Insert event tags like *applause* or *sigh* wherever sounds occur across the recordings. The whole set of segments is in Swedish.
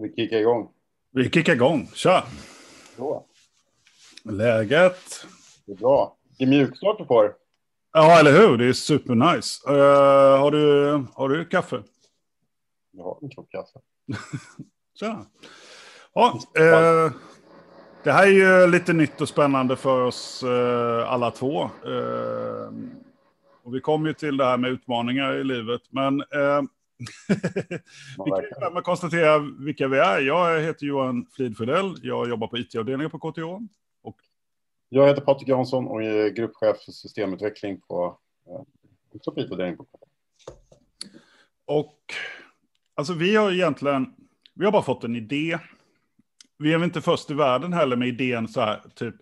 Vi kickar igång. Vi kickar igång. Tja! Så, Läget? det är bra. Det är mjukstart du får. Ja, eller hur? Det är supernice. Uh, har, du, har du kaffe? Jag har en kopp kaffe. *laughs* Tja! Ja, eh, det här är ju lite nytt och spännande för oss eh, alla två. Och vi kommer ju till det här med utmaningar i livet. Men vi kan ju konstatera vilka vi är. Jag heter Johan Flidfridell. Jag jobbar på IT-avdelningen på KTH. Jag heter Patrik Jansson och är gruppchef för systemutveckling på eh, på IT-avdelningen på KTH. Och alltså vi har egentligen, vi har bara fått en idé. Vi är väl inte först i världen heller med idén så här, typ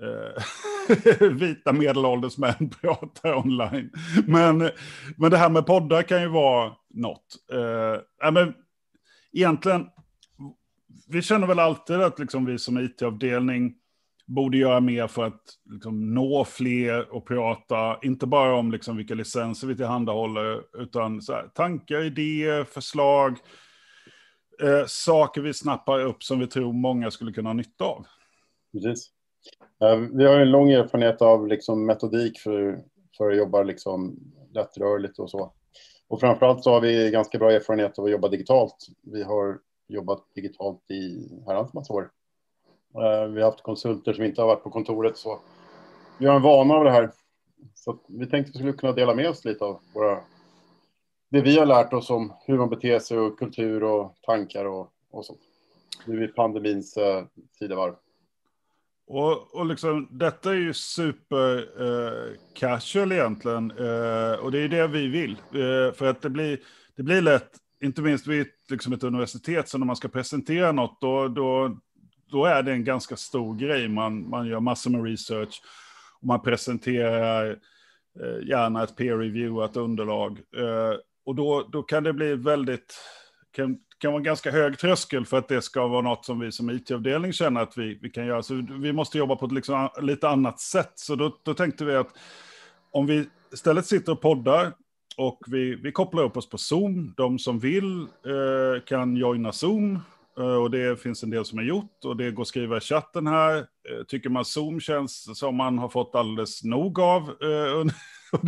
eh, *laughs* *laughs* vita medelålders män *laughs* pratar online. Men, men det här med poddar kan ju vara något. Eh, men egentligen, vi känner väl alltid att liksom vi som it-avdelning borde göra mer för att liksom, nå fler och prata, inte bara om liksom, vilka licenser vi tillhandahåller, utan så här, tankar, idéer, förslag, eh, saker vi snappar upp som vi tror många skulle kunna ha nytta av. Precis. Ehm, vi har en lång erfarenhet av liksom metodik för, för att jobba liksom lättrörligt och så. Och framförallt så har vi ganska bra erfarenhet av att jobba digitalt. Vi har jobbat digitalt i herrans massa år. Ehm, vi har haft konsulter som inte har varit på kontoret så vi har en vana av det här. Så vi tänkte att vi skulle kunna dela med oss lite av våra, det vi har lärt oss om hur man beter sig och kultur och tankar och, och sånt. Nu i pandemins eh, tidevarv. Och, och liksom, detta är ju super eh, casual egentligen. Eh, och det är det vi vill. Eh, för att det blir, det blir lätt, inte minst vid ett, liksom ett universitet, så när man ska presentera något, då, då, då är det en ganska stor grej. Man, man gör massor med research. Och man presenterar eh, gärna ett peer-reviewat underlag. Eh, och då, då kan det bli väldigt, kan, kan vara en ganska hög tröskel för att det ska vara något som vi som it-avdelning känner att vi, vi kan göra. Så vi måste jobba på ett liksom lite annat sätt. Så då, då tänkte vi att om vi istället sitter och poddar och vi, vi kopplar upp oss på Zoom. De som vill eh, kan joina Zoom. Eh, och det finns en del som har gjort. Och det går att skriva i chatten här. Eh, tycker man Zoom känns som man har fått alldeles nog av. Eh, *laughs* Och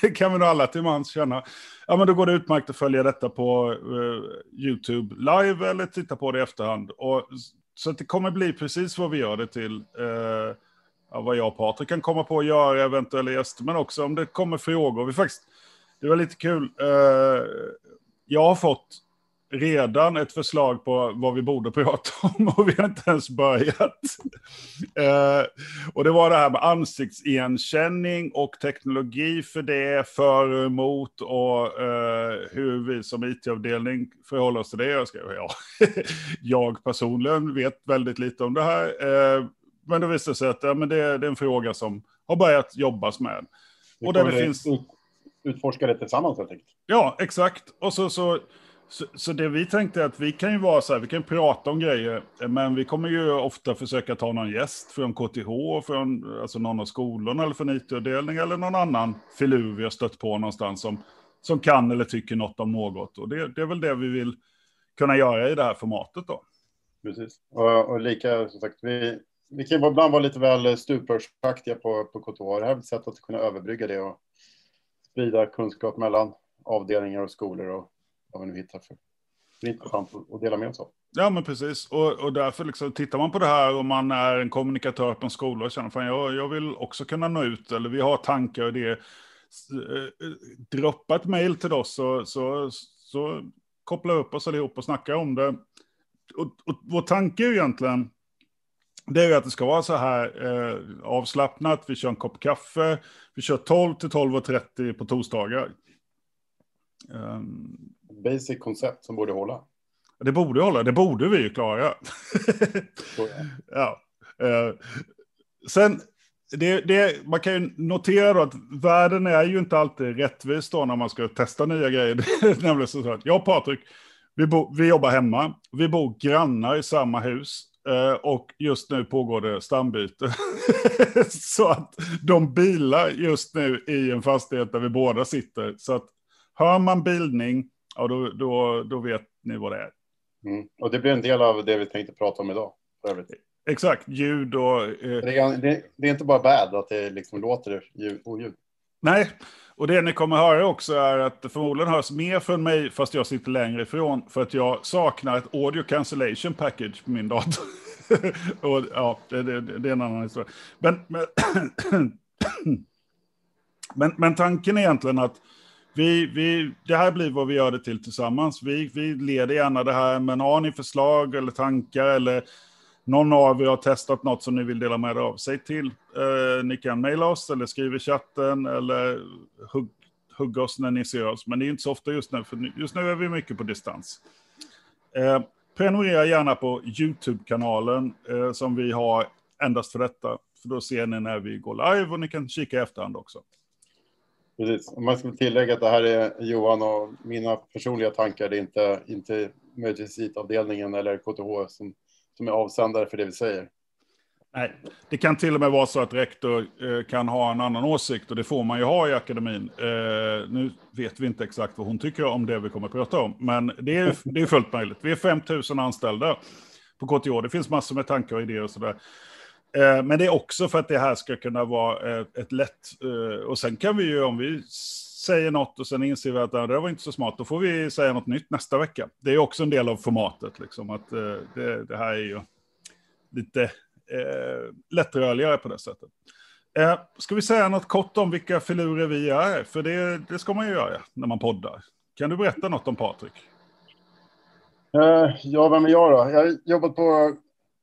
det kan vi nog alla till mans känna. Ja, men då går det utmärkt att följa detta på eh, YouTube live eller titta på det i efterhand. Och, så att det kommer bli precis vad vi gör det till. Eh, vad jag och Patrik kan komma på att göra, eventuella gäster, men också om det kommer frågor. Vi faktiskt, det var lite kul. Eh, jag har fått redan ett förslag på vad vi borde prata om *laughs* och vi har inte ens börjat. Eh, och det var det här med ansiktsigenkänning och teknologi för det, för och emot och eh, hur vi som it-avdelning förhåller oss till det. Jag, ska, ja, *laughs* jag personligen vet väldigt lite om det här, eh, men det visade sig att ja, men det, det är en fråga som har börjat jobbas med. Och där det finns... ut- utforska det tillsammans helt enkelt. Ja, exakt. Och så, så, så, så det vi tänkte är att vi kan ju vara så här, vi kan prata om grejer, men vi kommer ju ofta försöka ta någon gäst från KTH, från alltså någon av skolorna eller från IT-avdelningen eller någon annan filur vi har stött på någonstans som, som kan eller tycker något om något. Och det, det är väl det vi vill kunna göra i det här formatet då. Precis. Och, och lika som sagt, vi, vi kan ibland vara lite väl stuprörsaktiga på, på KTH. Det här är ett sätt att kunna överbrygga det och sprida kunskap mellan avdelningar och skolor och vad vi nu hittar för. Det är intressant att- dela med oss av. Ja, men precis. Och, och därför liksom, tittar man på det här och man är en kommunikatör på en skola och känner att jag, jag vill också kunna nå ut, eller vi har tankar och det. Eh, eh, droppa ett mejl till oss så, så, så kopplar vi upp oss allihop och snackar om det. Och, och vår tanke är ju egentligen, det är ju att det ska vara så här eh, avslappnat, vi kör en kopp kaffe, vi kör 12 till 12.30 på torsdagar. Um, Basic koncept som borde hålla. det borde hålla, det borde vi ju klara. *laughs* Ja. Eh, sen, det, det, man kan ju notera då att världen är ju inte alltid rättvis då när man ska testa nya grejer. *laughs* Nämligen så att jag och Patrik, vi, bo, vi jobbar hemma, vi bor grannar i samma hus. eh, Och just nu pågår det stambyte. *laughs* så att de bilar just nu i en fastighet där vi båda sitter. Så att hör man bilning, ja då, då, då vet ni vad det är. Mm. Och det blir en del av det vi tänkte prata om idag. Exakt, ljud och... Eh... Det, är, det, det, är, inte bara bad att det liksom låter ljud, oljud. Nej, och det ni kommer höra också är att det förmodligen hörs mer från mig fast jag sitter längre ifrån för att jag saknar ett audio cancellation package på min dator. *laughs* och, ja, det, det, det, är en annan historia. Men, men, *clears throat* men, men, tanken är egentligen att vi, vi, det här blir vad vi gör det till tillsammans. Vi, vi leder gärna det här, men har ni förslag eller tankar eller någon av er har testat något som ni vill dela med er av, säg till. Eh, ni kan mejla oss eller skriva i chatten eller hugg, hugga oss när ni ser oss. Men det är inte så ofta just nu, för just nu är vi mycket på distans. Eh, prenumerera gärna på YouTube-kanalen eh, som vi har endast för detta. För då ser ni när vi går live och ni kan kika i efterhand också. Precis. Om man skulle tillägga att det här är Johan och mina personliga tankar. Det är inte, inte möjligtvis IT-avdelningen eller KTH som som är avsändare för det vi säger. Nej, det kan till och med vara så att rektor eh, kan ha en annan åsikt och det får man ju ha i akademin. Eh, nu vet vi inte exakt vad hon tycker om det vi kommer att prata om, men det är, det är fullt möjligt. Vi är 5 000 anställda på KTH. Det finns massor med tankar och idéer och sådär. Eh, men det är också för att det här ska kunna vara eh, ett, lätt... Eh, och sen kan vi ju, om vi säger något och sen inser vi att det var inte så smart, då får vi säga något nytt nästa vecka. Det är också en del av formatet, liksom, att det, det, här är ju lite eh, lättrörligare på det sättet. Eh, ska vi säga något kort om vilka filurer vi är? För det, det ska man ju göra när man poddar. Kan du berätta något om Patrik? Eh, ja, vem är jag då? Jag har jobbat på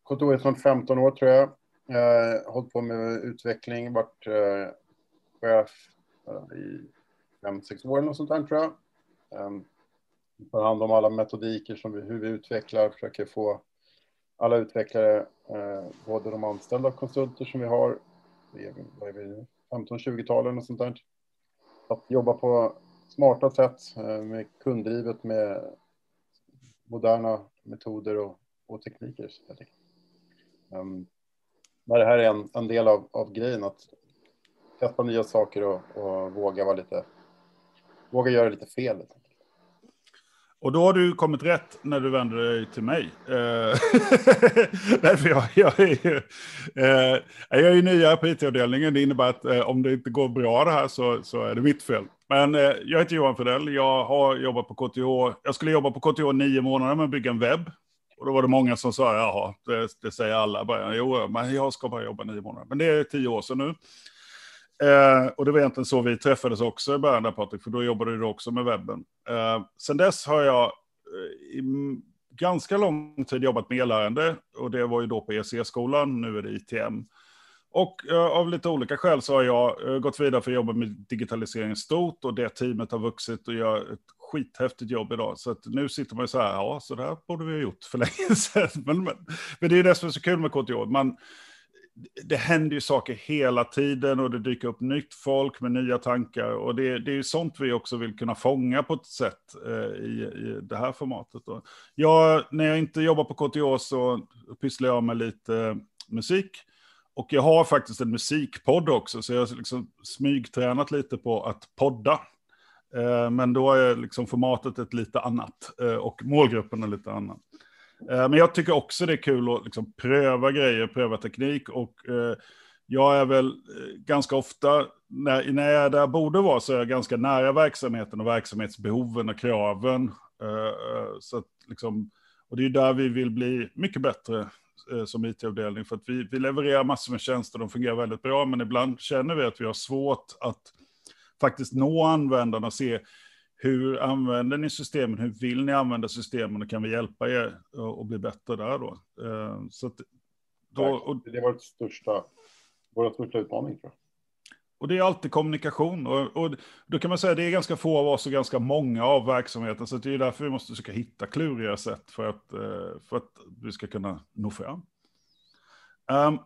kontoret från 15 år tror jag eh, hållit på med utveckling, varit eh, chef eh, i fem, sex år eller sånt där tror jag. Ehm, um, tar hand om alla metodiker som vi, hur vi utvecklar, försöker få alla utvecklare, eh, både de anställda och konsulter som vi har, vad är vi, 15-20-talen och sånt där. Att jobba på smarta sätt eh, med kunddrivet med moderna metoder och, och tekniker. Um, det här är en, en del av, av grejen, att testa nya saker och, och våga vara lite Våga göra lite fel. Och då har du kommit rätt när du vänder dig till mig. Eh, *laughs* Därför jag, jag, är ju, eh, jag är ju nya på IT-avdelningen. Det innebär att eh, om det inte går bra det här så, så är det mitt fel. Men eh, jag heter Johan Fredell. Jag har jobbat på KTH. Jag skulle jobba på KTH nio månader med att bygga en webb. Och då var det många som sa, jaha, det, det säger alla. Bara, jo, men jag ska bara jobba nio månader. Men det är tio år sedan nu. Eh, och det var egentligen så vi träffades också i början där Patrik, för då jobbade du också med webben. Eh, sen dess har jag eh, i ganska lång tid jobbat med elärende och det var ju då på EC-skolan, nu är det ITM. Och eh, av lite olika skäl så har jag eh, gått vidare för att jobba med digitalisering stort och det teamet har vuxit och gör ett skithäftigt jobb idag. Så att nu sitter man ju så här, ja, så där borde vi ha gjort för länge *laughs* sedan. Men, men, men det är ju det som är så kul med KTH. Man, det händer ju saker hela tiden och det dyker upp nytt folk med nya tankar. Och det, det är ju sånt vi också vill kunna fånga på ett sätt eh, i, i det här formatet. Då. Jag, när jag inte jobbar på KTH så pysslar jag med lite musik. Och jag har faktiskt en musikpodd också, så jag har liksom smygtränat lite på att podda. Eh, men då är liksom formatet ett lite annat eh, och målgruppen är lite annan. Eh, men jag tycker också det är kul att liksom pröva grejer, pröva teknik. Och jag är väl ganska ofta, när, när jag där borde vara, så är jag ganska nära verksamheten och verksamhetsbehoven och kraven. Så att, liksom, och det är där vi vill bli mycket bättre som it-avdelning. För att vi, vi levererar massor med tjänster, de fungerar väldigt bra, men ibland känner vi att vi har svårt att faktiskt nå användarna och se hur använder ni systemen? Hur vill ni använda systemen? Och kan vi hjälpa er att bli bättre där då? Eh, så att, då och, det är vår största, vår största utmaning tror jag. Och det är alltid kommunikation. Och, och, då kan man säga att det är ganska få av oss och ganska många av verksamheten. Så det är därför vi måste försöka hitta kluriga sätt för att, eh, för att vi ska kunna nå fram. Um,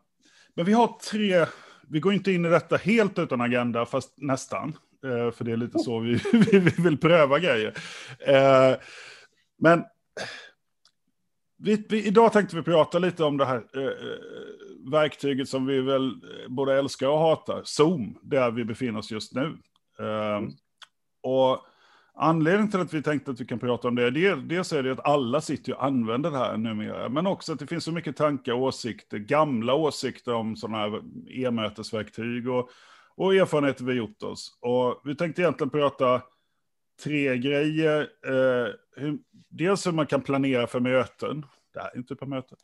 men vi har tre, vi går inte in i detta helt utan agenda, fast nästan. Eh, för det är lite så vi, *laughs* vi vill pröva grejer. Eh, men vi, vi, idag tänkte vi prata lite om det här eh, verktyget som vi väl både älskar och hatar, Zoom, där vi befinner oss just nu. Mm. Och Anledningen till att vi tänkte att vi kan prata om det, det dels är det att alla sitter och använder det här numera, men också att det finns så mycket tankar och åsikter, gamla åsikter om sådana här e-mötesverktyg och, och erfarenheter vi gjort oss. Och vi tänkte egentligen prata tre grejer. Eh, hur, dels hur man kan planera för möten, det här är inte typ av möten,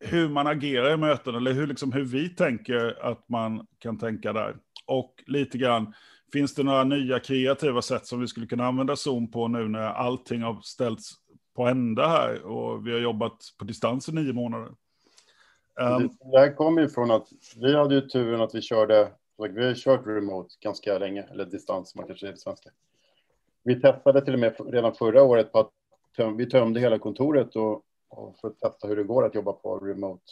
hur man agerar i möten, eller hur, liksom, hur vi tänker att man kan tänka där. Och lite grann, finns det några nya kreativa sätt som vi skulle kunna använda Zoom på nu när allting har ställts på ända här och vi har jobbat på distans i nio månader? Um, det här kommer ju från att vi hade ju turen att vi körde, vi har kört remote ganska länge, eller distans som man kanske säger på svenska. Vi testade till och med redan förra året på att töm, vi tömde hela kontoret och, och för att testa hur det går att jobba på remote.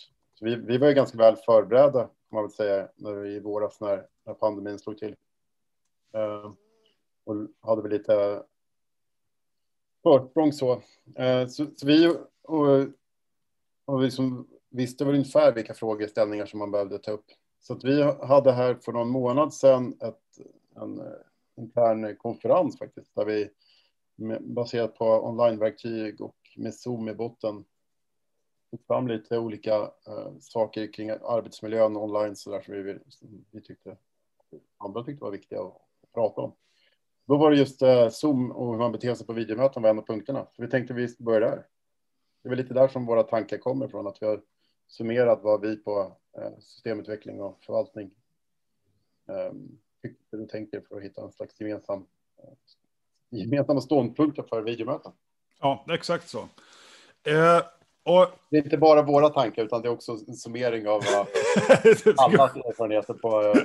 Vi, vi var ju ganska väl förberedda, kan man väl säga, när, i våras när, när pandemin slog till. Eh, och hade väl lite försprång så. Eh, så, så, vi och, och vi som visste väl ungefär vilka frågeställningar som man behövde ta upp. Så att vi hade här för någon månad sedan ett, en eh, intern konferens faktiskt, där vi baserat på onlineverktyg och med Zoom i botten tog fram lite olika uh, saker kring arbetsmiljön online så där som vi, vi tyckte andra tyckte var viktiga att prata om. Då var det just uh, Zoom och hur man beter sig på videomöten var en av punkterna. Så vi tänkte vi börjar där. Det är väl lite där som våra tankar kommer från, att vi har summerat vad vi på uh, systemutveckling och förvaltning um, tycker och tänker för att hitta en slags gemensam, gemensamma ståndpunkter för videomöten. Ja, exakt så. Eh, och... Det är inte bara våra tankar, utan det är också en summering av *laughs* allas erfarenheter på eh,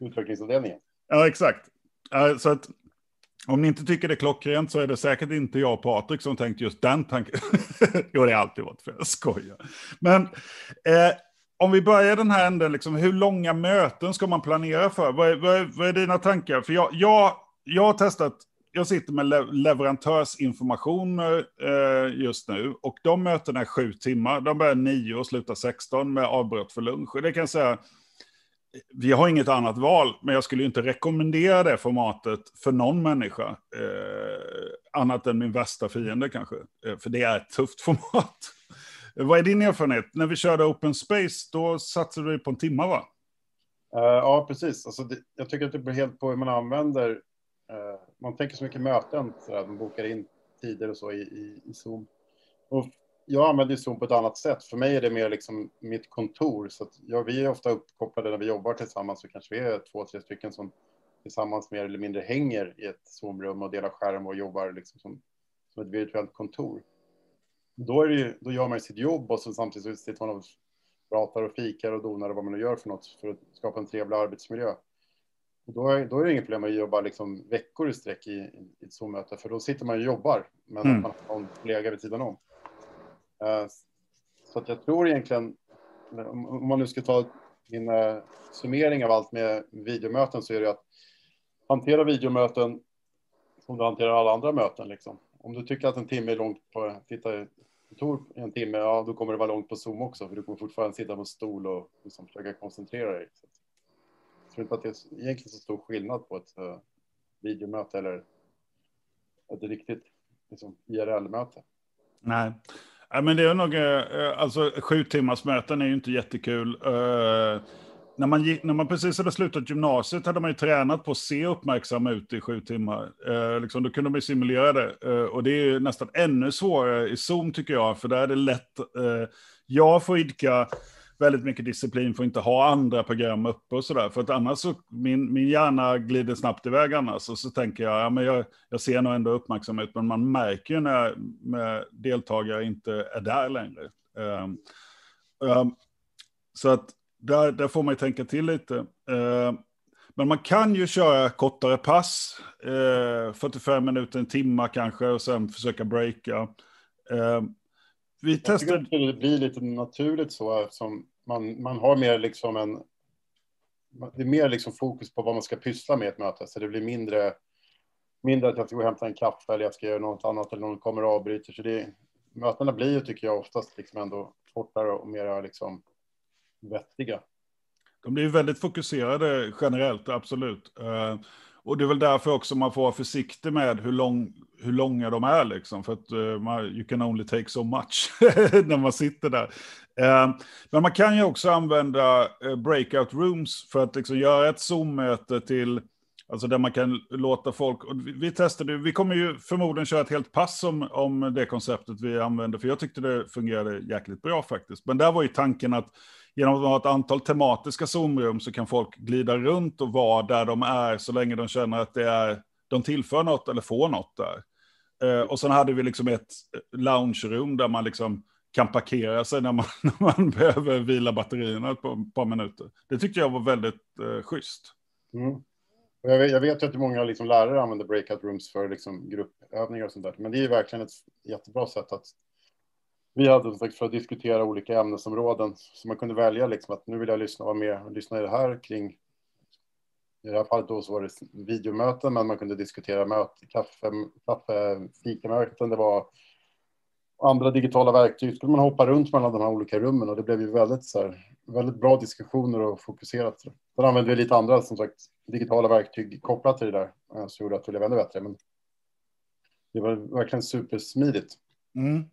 utvecklingsavdelningen. Ja, exakt. Så att om ni inte tycker det är klockrent så är det säkert inte jag och Patrik som tänkt just den tanken. *laughs* jo, det har alltid varit för jag skojar. Men eh, om vi börjar den här änden, liksom, hur långa möten ska man planera för? Vad är, vad är, vad är dina tankar? För jag, jag, jag har testat, jag sitter med le leverantörsinformation eh, just nu och de mötena är sju timmar. De börjar nio och slutar 16 med avbrott för lunch. Och det kan jag säga, vi har inget annat val, men jag skulle inte rekommendera det formatet för någon människa. Eh, annat än min värsta fiende kanske. Eh, för det är ett tufft *laughs* format. Vad är din erfarenhet? När vi körde Open Space, då satsade vi på en timme va? Uh, ja, precis. Alltså det, jag tycker att det beror helt på hur man använder. Uh, man tänker så mycket möten, så att man bokar in tider och så i, i, i Zoom. Och jag använder Zoom på ett annat sätt. För mig är det mer liksom mitt kontor. Så jag, vi är ofta uppkopplade när vi jobbar tillsammans, så kanske vi är två, tre stycken som tillsammans mer eller mindre hänger i ett Zoom-rum och delar skärm och jobbar liksom som, som ett virtuellt kontor då, är ju, då gör man sitt jobb och så samtidigt sitter man och pratar och fikar och donar och vad man nu gör för något för att skapa en trevlig arbetsmiljö. Då, är, då är det inget problem att jobba liksom veckor i sträck i, i ett Zoom-möte, för då sitter man och jobbar, men mm. man har en kollega vid sidan om. Eh, så att jag tror egentligen, om man nu ska ta min eh, summering av allt med videomöten, så är det att hantera videomöten som du hanterar alla andra möten. Liksom. Om du tycker att en timme är långt på att titta i kontor en timme, ja då kommer det vara långt på Zoom också, för du kommer fortfarande sitta på en stol och liksom försöka koncentrera dig. Så jag tror inte att det är egentligen så stor skillnad på ett uh, videomöte eller ett riktigt liksom, IRL-möte. Nej. Ja, men det är nog, eh, eh, alltså sju timmars möten är ju inte jättekul. Uh, när man, när man precis hade slutat gymnasiet hade man ju tränat på att se uppmärksam ut i sju timmar. Eh, liksom, då kunde man ju simulera det. Eh, och det är nästan ännu svårare i Zoom tycker jag, för där är det lätt. Eh, jag får idka väldigt mycket disciplin för att inte ha andra program uppe och sådär. För att annars så, min, min hjärna glider snabbt iväg annars. Och så tänker jag, ja men jag, jag ser nog ändå uppmärksamhet, men man märker ju när med deltagare inte är där längre. Um, um, så att där, där får man ju tänka till lite. Eh, men man kan ju köra kortare pass, eh, 45 minuter, en timme kanske, och sen försöka breaka. Eh, vi att det blir lite naturligt så, eftersom man, man har mer liksom en... Det är mer liksom fokus på vad man ska pyssla med i ett möte, så det blir mindre, mindre att jag ska gå och hämta en kaffe eller jag ska göra något annat eller någon kommer och avbryter. Så det, mötena blir ju, tycker jag, oftast liksom ändå kortare och mer liksom vettiga. De blir väldigt fokuserade generellt, absolut. Och det är väl därför också man får vara försiktig med hur, lång, hur långa de är. Liksom, för att uh, man, you can only take so much *laughs* när man sitter där. Uh, men man kan ju också använda uh, breakout rooms för att liksom, göra ett Zoom-möte till Alltså där man kan låta folk, och vi testade, vi kommer ju förmodligen köra ett helt pass om, om det konceptet vi använder, för jag tyckte det fungerade jäkligt bra faktiskt. Men där var ju tanken att genom att ha ett antal tematiska zoomrum så kan folk glida runt och vara där de är så länge de känner att det är, de tillför något eller får något där. Eh, och sen hade vi liksom ett eh, loungerum där man liksom kan parkera sig när man, *laughs* när man behöver vila batterierna ett par, par minuter. Det tyckte jag var väldigt eh, schysst. Mm. Jag vet, jag vet att många liksom lärare använder breakout rooms för liksom gruppövningar och sånt där. Men det är verkligen ett jättebra sätt att vi hade sagt för att diskutera olika ämnesområden så man kunde välja liksom att nu vill jag lyssna och vara med och lyssna i det här kring. I det här fallet då så var det videomöten, men man kunde diskutera möte, kaffe, kaffe fikamöten. Det var andra digitala verktyg. Skulle man hoppa runt mellan de här olika rummen och det blev ju väldigt så här, väldigt bra diskussioner och fokuserat. Sen använde vi lite andra som sagt digitala verktyg kopplat till det där så som gjorde att det blev ännu bättre. Men det var verkligen supersmidigt. Mm.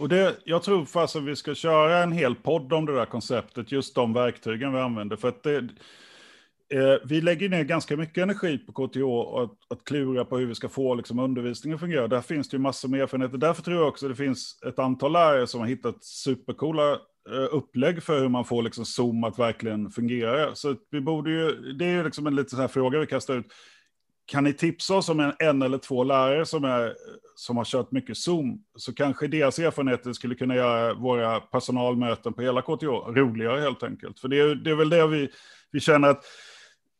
Och det, jag tror fast att alltså vi ska köra en hel podd om det där konceptet, just de verktygen vi använder. För att det, eh, vi lägger ner ganska mycket energi på KTH att, att klura på hur vi ska få liksom, undervisningen att fungera. Där finns det ju massor med erfarenheter. Därför tror jag också att det finns ett antal lärare som har hittat supercoola eh, upplägg för hur man får liksom, Zoom att verkligen fungera. Så vi borde ju, det är ju liksom en liten så här fråga vi kastar ut kan ni tipsa oss om en, en eller två lärare som, är, som har kört mycket Zoom, så kanske deras erfarenheter skulle kunna göra våra personalmöten på hela KTH roligare helt enkelt. För det är, det är väl det vi, vi känner att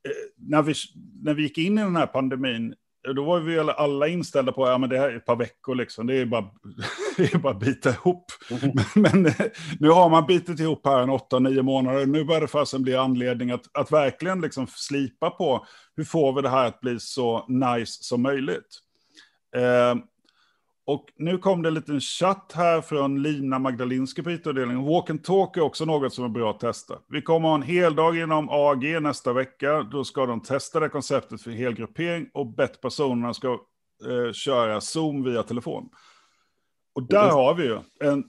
eh, när, vi, när vi gick in i den här pandemin då var vi alla inställda på att ja, det här är ett par veckor, liksom. det är bara, det är *laughs* bara att bita ihop. Mm. Men, men, nu har man bitit ihop här en åtta, nio månader. Nu börjar det fasen bli anledning att, att verkligen liksom slipa på hur får vi det här att bli så nice som möjligt. Eh, och nu kom det en liten chatt här från Lina Magdalinski på IT-avdelningen. Walk and talk är också något som är bra att testa. Vi kommer ha en hel dag inom AG nästa vecka. Då ska de testa det konceptet för helgruppering och BET-personerna ska eh, köra Zoom via telefon. Och där mm. har vi ju en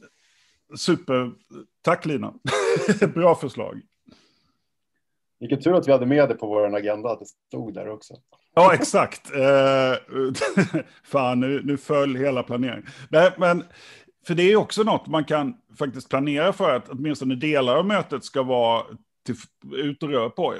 super... Tack Lina. *laughs* bra förslag. Vilken tur att vi hade med det på vår agenda, att det stod där också. Ja, exakt. Eh, *laughs* fan, nu, nu föll hela planeringen. Nej, men, för det är också något man kan faktiskt planera för att åtminstone delar av mötet ska vara till, ut och röra på. Eh,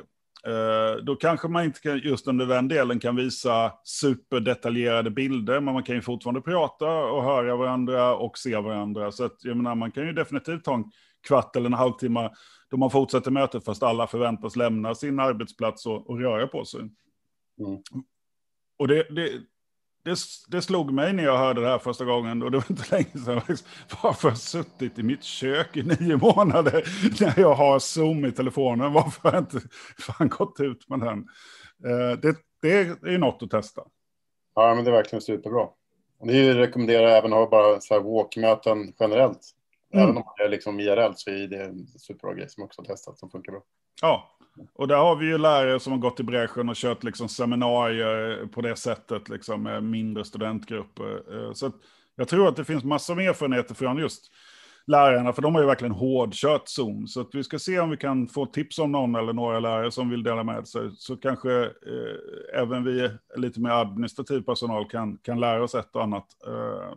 då kanske man inte kan, just under den delen kan visa superdetaljerade bilder, men man kan ju fortfarande prata och höra varandra och se varandra. Så att, jag menar, man kan ju definitivt ta en kvart eller en halvtimme då man fortsätter mötet fast alla förväntas lämna sin arbetsplats och, och röra på sig. Mm. Och det, det, det, det, slog mig när jag hörde det här första gången, och det var inte *laughs* länge sedan, liksom, varför har jag suttit i mitt kök i nio månader *laughs* när jag har Zoom i telefonen? Varför har jag inte *laughs* fan gått ut med den? Eh, det, det är något att testa. Ja, men det är verkligen superbra. Det rekommenderar även att ha bara så här walk-möten generellt. Mm. Även om det är liksom IRL så är det en superbra grej som också har testat som funkar bra. Ja, och där har vi ju lärare som har gått i bräschen och kört liksom seminarier på det sättet, liksom med mindre studentgrupper. Eh, så jag tror att det finns massor med erfarenheter från just lärarna, för de har ju verkligen hårdkört Zoom. Så att vi ska se om vi kan få tips om någon eller några lärare som vill dela med sig. Så kanske eh, även vi, lite mer administrativ personal, kan, kan lära oss ett och annat. Eh,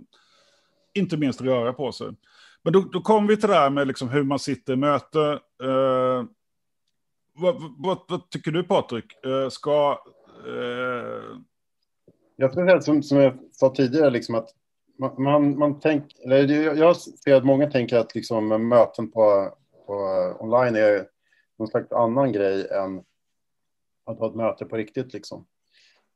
inte minst röra på sig. Men då, då kommer vi till det här med liksom hur man sitter i möte. Eh, vad, vad, vad, tycker du Patrik? Eh, ska... Eh... Jag tror som, som jag sa tidigare, liksom att man, man, man tänker, eller jag ser att många tänker att liksom möten på, på eh, online är någon slags annan grej än att ha ett möte på riktigt. Liksom.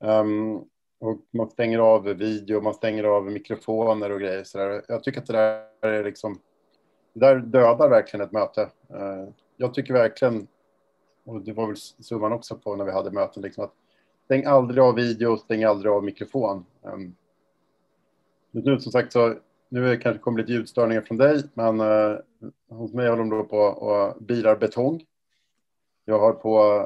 Um, och man stänger av video, man stänger av mikrofoner och grejer. Så där. Jag tycker att det där är liksom, det där dödar verkligen ett möte. Uh, jag tycker verkligen och det var väl summan också på när vi hade möten, liksom att stäng aldrig av video, stäng aldrig av mikrofon. Um, nu som sagt så, nu är det kanske kommer lite ljudstörningar från dig, men uh, hos mig håller de då på och bilar betong. Jag har på,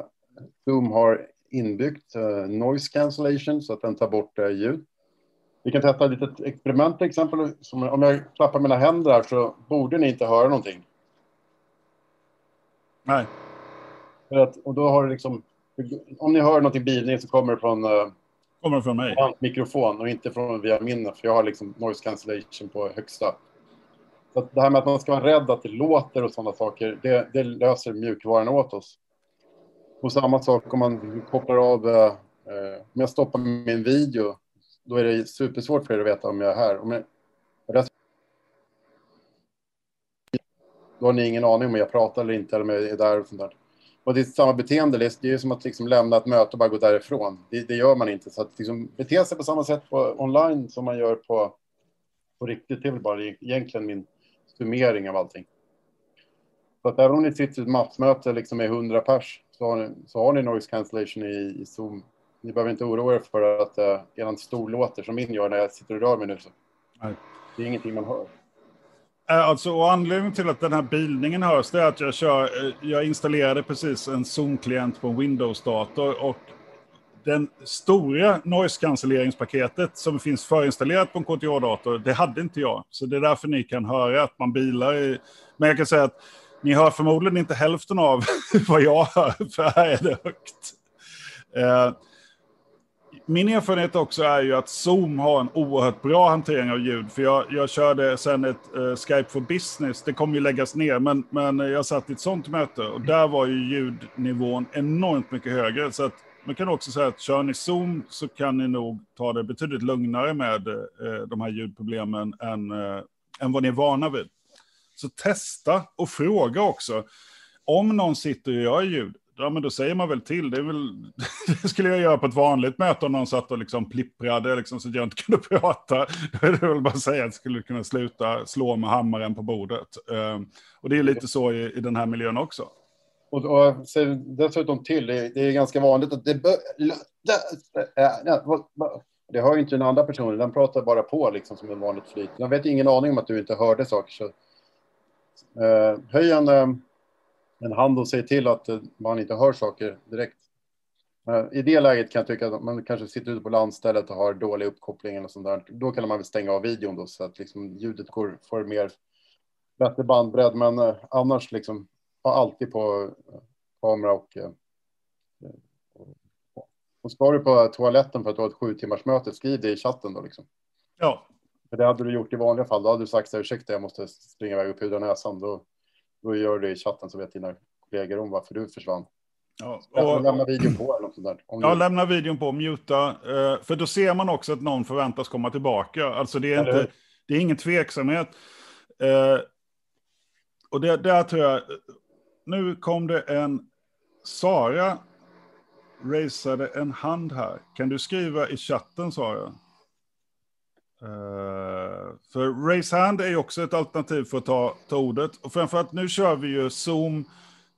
Zoom har inbyggt uh, noise cancellation så att den tar bort uh, ljud. Vi kan testa ett litet experiment till exempel. Som, om jag klappar mina händer här så borde ni inte höra någonting. Nej. För att, och då har det liksom, om ni hör någonting bilning så kommer det från uh, kommer från mig. mikrofon och inte från via min, för jag har liksom noise cancellation på högsta. Så det här med att man ska vara rädd att det låter och sådana saker, det, det löser mjukvaran åt oss. Och samma sak om man kopplar av, eh, om jag stoppar min video, då är det supersvårt för er att veta om jag är här. Om jag, då har ni ingen aning om jag pratar eller inte, eller om jag är där och sånt där. Och det är samma beteende, det är som att liksom lämna ett möte och bara gå därifrån. Det, det gör man inte. Så att liksom bete sig på samma sätt på online som man gör på, på riktigt, det är väl bara egentligen min summering av allting. Så att även om ni sitter i ett massmöte liksom med 100 pers så har ni, så har ni noise cancellation i, i Zoom. Ni behöver inte oroa er för att uh, er stol låter som min gör när jag sitter och rör mig nu. Så. Nej. Det är ingenting man hör. Eh, alltså, och anledningen till att den här bildningen hörs det är att jag, kör, eh, jag installerade precis en Zoom-klient på en Windows-dator och den stora noise-cancelleringspaketet som finns förinstallerat på en KTH-dator, det hade inte jag. Så det är därför ni kan höra att man bilar i... Men jag kan säga att ni hör förmodligen inte hälften av *laughs* vad jag hör, för här är det högt. Eh, min erfarenhet också är ju att Zoom har en oerhört bra hantering av ljud. För jag, jag körde sen ett uh, Skype for Business, det kommer ju läggas ner, men, men jag satt i ett sånt möte och där var ju ljudnivån enormt mycket högre. Så att man kan också säga att kör ni Zoom så kan ni nog ta det betydligt lugnare med uh, de här ljudproblemen än, uh, än vad ni är vana vid. Så testa och fråga också. Om någon sitter och gör ljud, ja men då säger man väl till. Det, är väl, *laughs* det skulle jag göra på ett vanligt möte om någon satt och liksom plipprade liksom, så att jag inte kunde *laughs* prata. Då är det väl bara att säga att jag skulle kunna sluta slå med hammaren på bordet. Ehm, och det är lite så i, i den här miljön också. Och, och dessutom till, det, det är ganska vanligt att det... Äh, äh, det hör ju inte den andra personen, den pratar bara på liksom som en vanligt flyt. Den vet ingen aning om att du inte hörde saker. Så, eh, höj en... En hand och säger till att man inte hör saker direkt. I det läget kan jag tycka att man kanske sitter ute på landstället och har dålig uppkoppling eller sånt där. Då kan man väl stänga av videon då så att liksom ljudet går, får mer bättre bandbredd. Men eh, annars liksom ha alltid på eh, kamera och eh, och ska du på toaletten för att du har ett sju timmars möte, skriv det i chatten då liksom. Ja. För det hade du gjort i vanliga fall. Då hade du sagt ursäkta, jag måste springa iväg och pudra näsan. Då, då gör du det i chatten så vet dina kollegor om varför du försvann. Ja, och, lämna videon på eller något sånt där. ja, du... lämna videon på, muta. Eh, för då ser man också att någon förväntas komma tillbaka. Alltså det är, inte, det är ingen tveksamhet. Eh, och det, där tror jag, nu kom det en, Sara raisade en hand här. Kan du skriva i chatten Sara? Uh, för raise hand är ju också ett alternativ för att ta, ta ordet. Och framförallt nu kör vi ju Zoom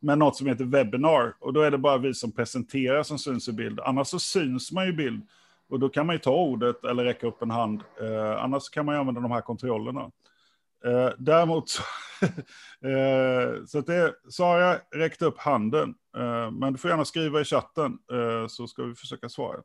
med något som heter Webinar. Och då är det bara vi som presenterar som syns i bild. Annars så syns man ju i bild. Och då kan man ju ta ordet eller räcka upp en hand. Uh, annars kan man ju använda de här kontrollerna. Uh, däremot så, uh, *laughs* så att det, Sara räckte upp handen. Men du får gärna skriva i chatten så ska vi försöka svara.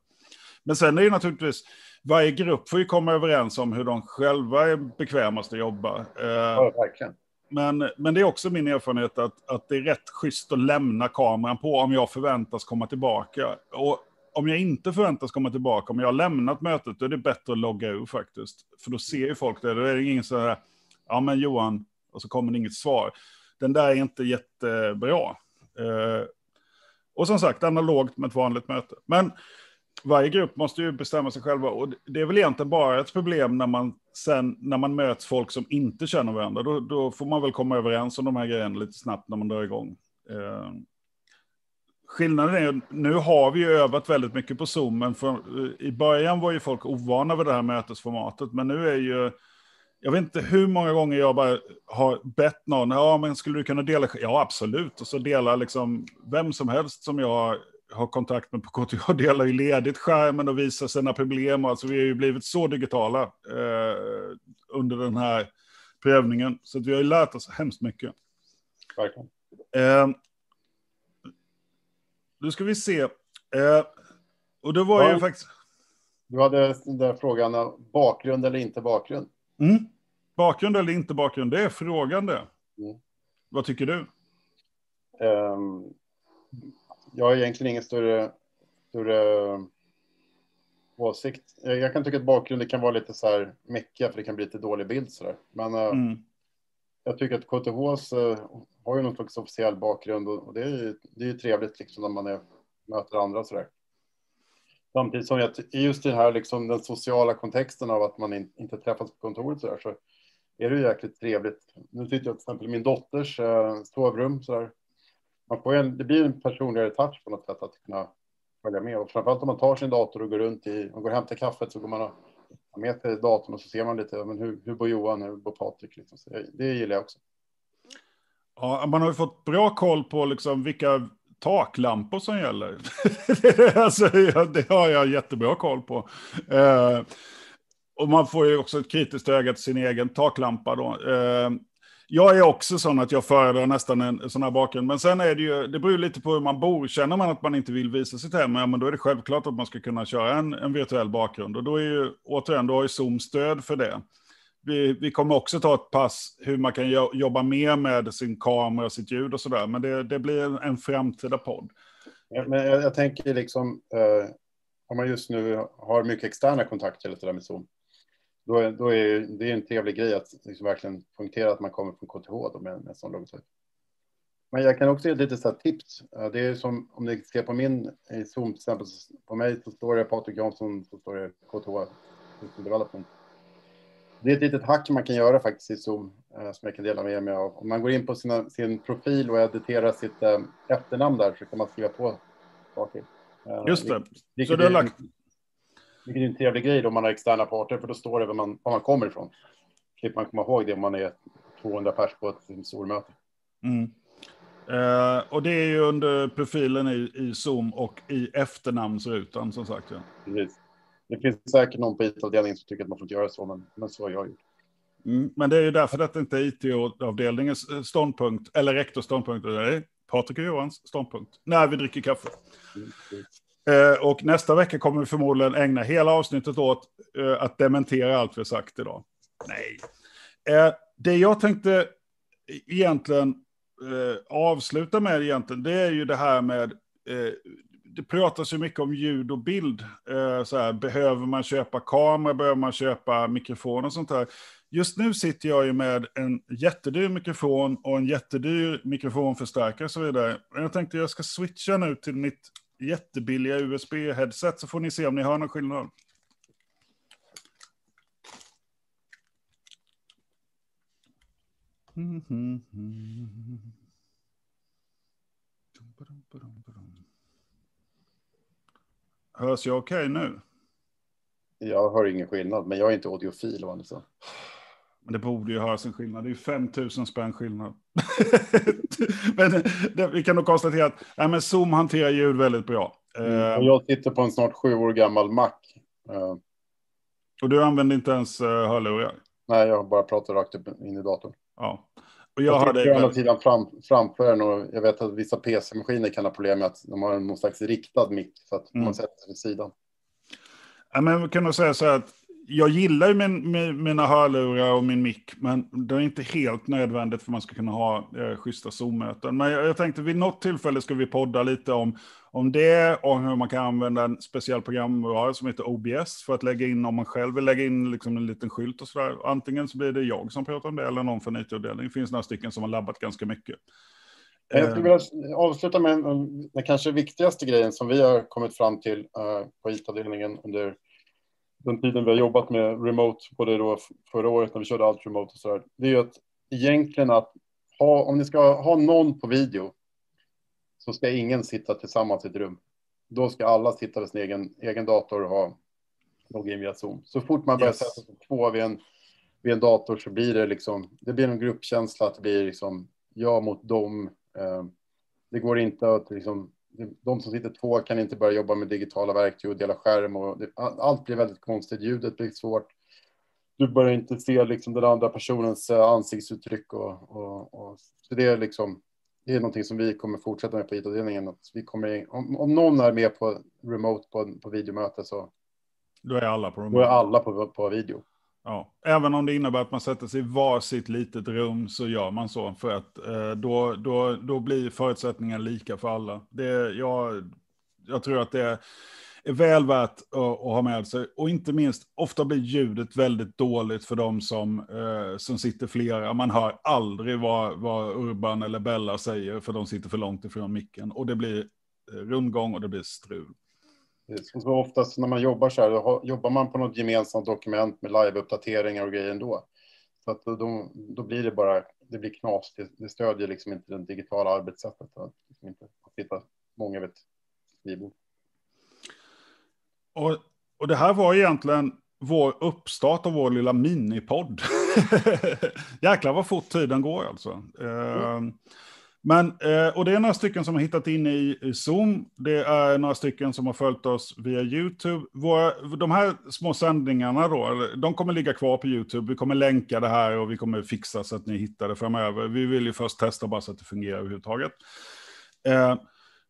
Men sen är det naturligtvis, varje grupp får ju komma överens om hur de själva är bekvämast att jobba. Eh, ja, verkligen. Men, men det är också min erfarenhet att, att det är rätt schysst att lämna kameran på om jag förväntas komma tillbaka. Och om jag inte förväntas komma tillbaka, om jag har lämnat mötet, då är det bättre att logga ur faktiskt. För då ser ju folk det. Då är det ingen så här, ja men Johan, och så kommer det inget svar. Den där är inte jättebra. Eh, och som sagt, analogt med ett vanligt möte. Men varje grupp måste ju bestämma sig själva. Och det är väl egentligen bara ett problem när man sen när man möts folk som inte känner varandra. Då, då får man väl komma överens om de här grejerna lite snabbt när man drar igång. Eh, skillnaden är nu har vi ju övat väldigt mycket på Zoom, men för, eh, i början var ju folk ovana vid det här mötesformatet, men nu är ju jag vet inte hur många gånger jag bara har bett någon, ja men skulle du kunna dela? Ja absolut, och så delar liksom vem som helst som jag har kontakt med på KTH *laughs* delar ju ledigt skärmen och visar sina problem. Alltså vi har ju blivit så digitala eh, under den här prövningen. Så vi har ju lärt oss hemskt mycket. Verkligen. Eh, nu ska vi se. Eh, och då var Ja. ju faktiskt... Du hade den där frågan, eh, bakgrund eller inte bakgrund? Mm. Bakgrund eller inte bakgrund, det är frågan det. Mm. Vad tycker du? Ehm, jag har egentligen ingen större, större eh, åsikt. Jag, jag kan tycka att bakgrunden kan vara lite så här meckiga för det kan bli lite dålig bild så där. Men eh, Mm. jag tycker att KTHs eh, har ju någon slags officiell bakgrund och, det, är ju, det är ju trevligt liksom när man är, möter andra så där. Samtidigt som jag, just den här liksom den sociala kontexten av att man in, inte träffas på kontoret så där så är det ju jäkligt trevligt. Nu sitter jag till exempel i min dotters eh, sovrum så där. Man får en, det blir en personligare touch på något sätt att kunna följa med och framförallt om man tar sin dator och går runt i och går och hämtar kaffet så går man och har med sig datorn och så ser man lite men hur, hur bor Johan, hur bor Patrik liksom. Så det, det gillar jag också. Ja, man har ju fått bra koll på liksom vilka taklampor som gäller. *laughs* alltså, det har jag jättebra koll på. Eh, och man får ju också ett kritiskt öga till sin egen taklampa då. Eh, jag är också sån att jag föredrar nästan en sån här bakgrund. Men sen är det ju, det beror lite på hur man bor. Känner man att man inte vill visa sitt hem, ja, men då är det självklart att man ska kunna köra en, en virtuell bakgrund. Och då är ju, återigen, då har ju Zoom stöd för det. Vi, vi kommer också ta ett pass hur man kan jo- jobba mer med sin kamera, och sitt ljud och sådär. Men det, det blir en, en framtida podd. Ja, Men jag, jag tänker liksom, eh, om man just nu har mycket externa kontakter lite där med Zoom, då, är- då är det är en trevlig grej att liksom verkligen poängtera att man kommer från KTH då med, med en sån logotyp. Men jag kan också ge ett litet så tips. Det är som om ni ser på min i Zoom, till exempel på mig så står det Patrik Jansson, så står det KTH Development. Det är ett litet hack man kan göra faktiskt i Zoom eh, som jag kan dela med mig av. Om man går in på sina, sin profil och editerar sitt eh, efternamn där så kan man skriva på saker. Eh, Just det. vilket Så du har lagt... Vilket är en trevlig grej då om man har externa parter, för då står det var man, var man kommer ifrån. Slipper man komma ihåg det om man är 200 pers på ett stormöte. Mm. Eh, och det är ju under profilen i, i Zoom och i efternamnsrutan som sagt. Ja. Precis. Det finns säkert någon på IT-avdelningen som tycker att man får inte göra så, men, men så har jag gjort. Mm. Men det är ju därför detta inte är IT-avdelningens ståndpunkt, eller rektors ståndpunkt, det är Patrik och Johans ståndpunkt, när vi dricker kaffe. Mm, Eh, och nästa vecka kommer vi förmodligen ägna hela avsnittet åt eh, att dementera allt vi har sagt idag. Nej. Eh, det jag tänkte egentligen avsluta med egentligen, det är ju det här med, det pratas ju mycket om ljud och bild. Så här, behöver man köpa kamera, behöver man köpa mikrofon och sånt här. Just nu sitter jag ju med en jättedyr mikrofon och en jättedyr mikrofonförstärkare och så vidare. Jag tänkte jag ska switcha nu till mitt jättebilliga USB-headset så får ni se om ni hör någon skillnad. Hörs jag okej nu? Jag hör ingen skillnad, men jag är inte audiofil. va, men det borde ju höras en skillnad. Det är ju 5000 spänn skillnad. *laughs* men det, vi kan nog konstatera att nej, men Zoom hanterar ljud väldigt bra. Eh, Och jag sitter på en snart sju år gammal Mac. Eh, och du använder inte ens uh, hörlurar? nej, jag bara pratar rakt upp in i datorn. Ja. Och jag Jag andra väldigt... sidan fram, framför den och jag vet att vissa PC-maskiner kan ha problem med att de har någon slags riktad mick så att Mm. man sätter sig vid sidan. Ja, men kan nog säga så här att jag gillar ju min, min, mina hörlurar och min mick, men det är inte helt nödvändigt för man ska kunna ha eh, schyssta Zoom-möten. Men jag, jag tänkte vid något tillfälle ska vi podda lite om, om det och hur man kan använda en speciell programvara som heter OBS för att lägga in, om man själv vill lägga in liksom en liten skylt och sådär. Antingen så blir det jag som pratar om det eller någon från IT-avdelningen. Det finns några stycken som har labbat ganska mycket. Jag Eh, skulle vilja avsluta med en- den kanske viktigaste grejen som vi har kommit fram till eh, på IT-avdelningen under den tiden vi har jobbat med remote, både då förra året när vi körde allt remote och så där. Det är ju att egentligen att ha, om ni ska ha någon på video så ska ingen sitta tillsammans i ett rum. Då ska alla sitta vid sin egen, egen dator och ha logga in via Zoom. Så fort man börjar Yes. sätta sig två vid en, vid en dator så blir det liksom, det blir en gruppkänsla att det blir liksom jag mot dem. Eh, det går inte att liksom, de som sitter två kan inte börja jobba med digitala verktyg och dela skärm och det, all- allt blir väldigt konstigt. Ljudet blir svårt. Du börjar inte se liksom den andra personens eh, ansiktsuttryck och, och, och så det är liksom det är någonting som vi kommer fortsätta med på IT-avdelningen. Vi kommer, om, om någon är med på remote på, på videomöte så då är alla på remote. Då är alla på, på video. Ja, även om det innebär att man sätter sig i varsitt litet rum så gör man så för att eh, då, då, då blir förutsättningarna lika för alla. Det, jag, jag tror att det är, väl värt att, att, ha med sig och inte minst ofta blir ljudet väldigt dåligt för de som, eh, som sitter flera. Man hör aldrig vad, vad Urban eller Bella säger för de sitter för långt ifrån micken och det blir eh, rundgång och det blir strul. Så oftast när man jobbar så här, då jobbar man på något gemensamt dokument med live-uppdateringar och grejer ändå. Så att då, då blir det bara, det blir knas. Det, det stödjer liksom inte det digitala arbetssättet. Att liksom inte sitta många vid ett skrivbord. Och, och det här var egentligen vår uppstart av vår lilla minipodd. *laughs* Jäklar vad fort tiden går alltså. Mm. Uh, men, eh, och det är några stycken som har hittat in i Zoom. Det är några stycken som har följt oss via YouTube. Våra, de här små sändningarna då, de kommer ligga kvar på YouTube. Vi kommer länka det här och vi kommer fixa så att ni hittar det framöver. Vi vill ju först testa bara så att det fungerar överhuvudtaget. Eh,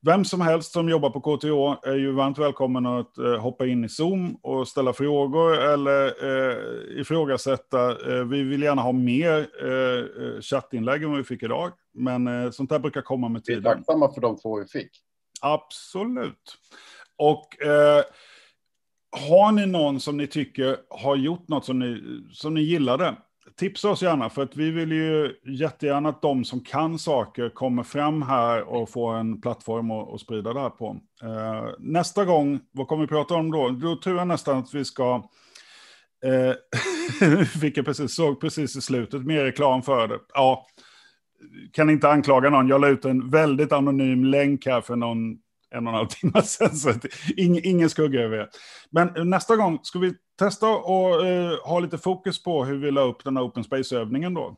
vem som helst som jobbar på KTH är ju varmt välkommen att eh, hoppa in i Zoom och ställa frågor eller eh, ifrågasätta. Eh, vi vill gärna ha mer eh, eh chattinlägg än vad vi fick idag, men eh, sånt här brukar komma med tiden. Vi är tacksamma för de två vi fick. Absolut. Och eh, har ni någon som ni tycker har gjort något som ni, som ni gillade, tipsa oss gärna, för att vi vill ju jättegärna att de som kan saker kommer fram här och får en plattform att sprida det här på. Eh, nästa gång, vad kommer vi prata om då? Då tror jag nästan att vi ska... Eh, *laughs* fick jag precis, såg precis i slutet, mer reklam för det. Ja, kan inte anklaga någon. Jag la ut en väldigt anonym länk här för någon en och en halv timme sedan. Så ing, ingen skugga över det. Men nästa gång ska vi testa och uh, ha lite fokus på hur vi la upp den här Open Space-övningen då.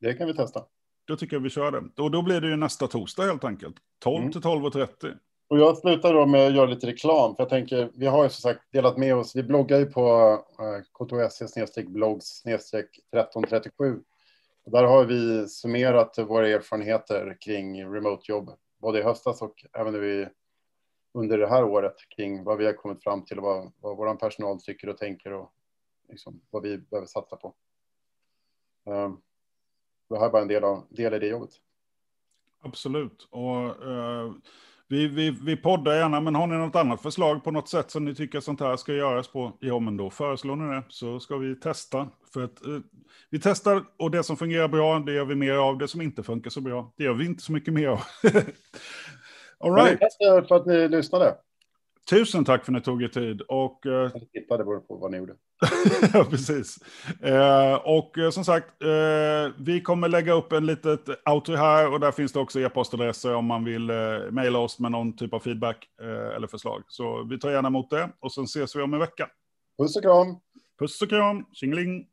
Det kan vi testa. Då tycker jag vi kör det. Och då blir det ju nästa torsdag helt enkelt. 12 mm. till 12.30. Och jag slutar då med att göra lite reklam, för jag tänker, vi har ju som sagt delat med oss, vi bloggar ju på k2se blogs 1337. Och där har vi summerat våra erfarenheter kring remote-jobb, både i höstas och även nu under det här året kring vad vi har kommit fram till och vad, vad vår personal tycker och tänker och liksom vad vi behöver satsa på. Um, det här är bara en del, av, del i det jobbet. Absolut. Och, uh, vi, vi, vi poddar gärna, men har ni något annat förslag på något sätt som ni tycker sånt här ska göras på? Ja, men då föreslår ni det, så ska vi testa. För att uh, vi testar och det som fungerar bra, det gör vi mer av. Det som inte funkar så bra, det gör vi inte så mycket mer av. *laughs* All right. Tack för att ni lyssnade. Tusen tack för att ni tog er tid. Och, uh... Jag tippade på vad ni gjorde. *laughs* ja, precis. Uh, och uh, som sagt, uh, vi kommer lägga upp en litet outro här och där finns det också e-postadresser om man vill uh, mejla oss med någon typ av feedback eller förslag. Så vi tar gärna emot det och sen ses vi om en vecka. Puss och kram. Puss och kram. Tjingeling.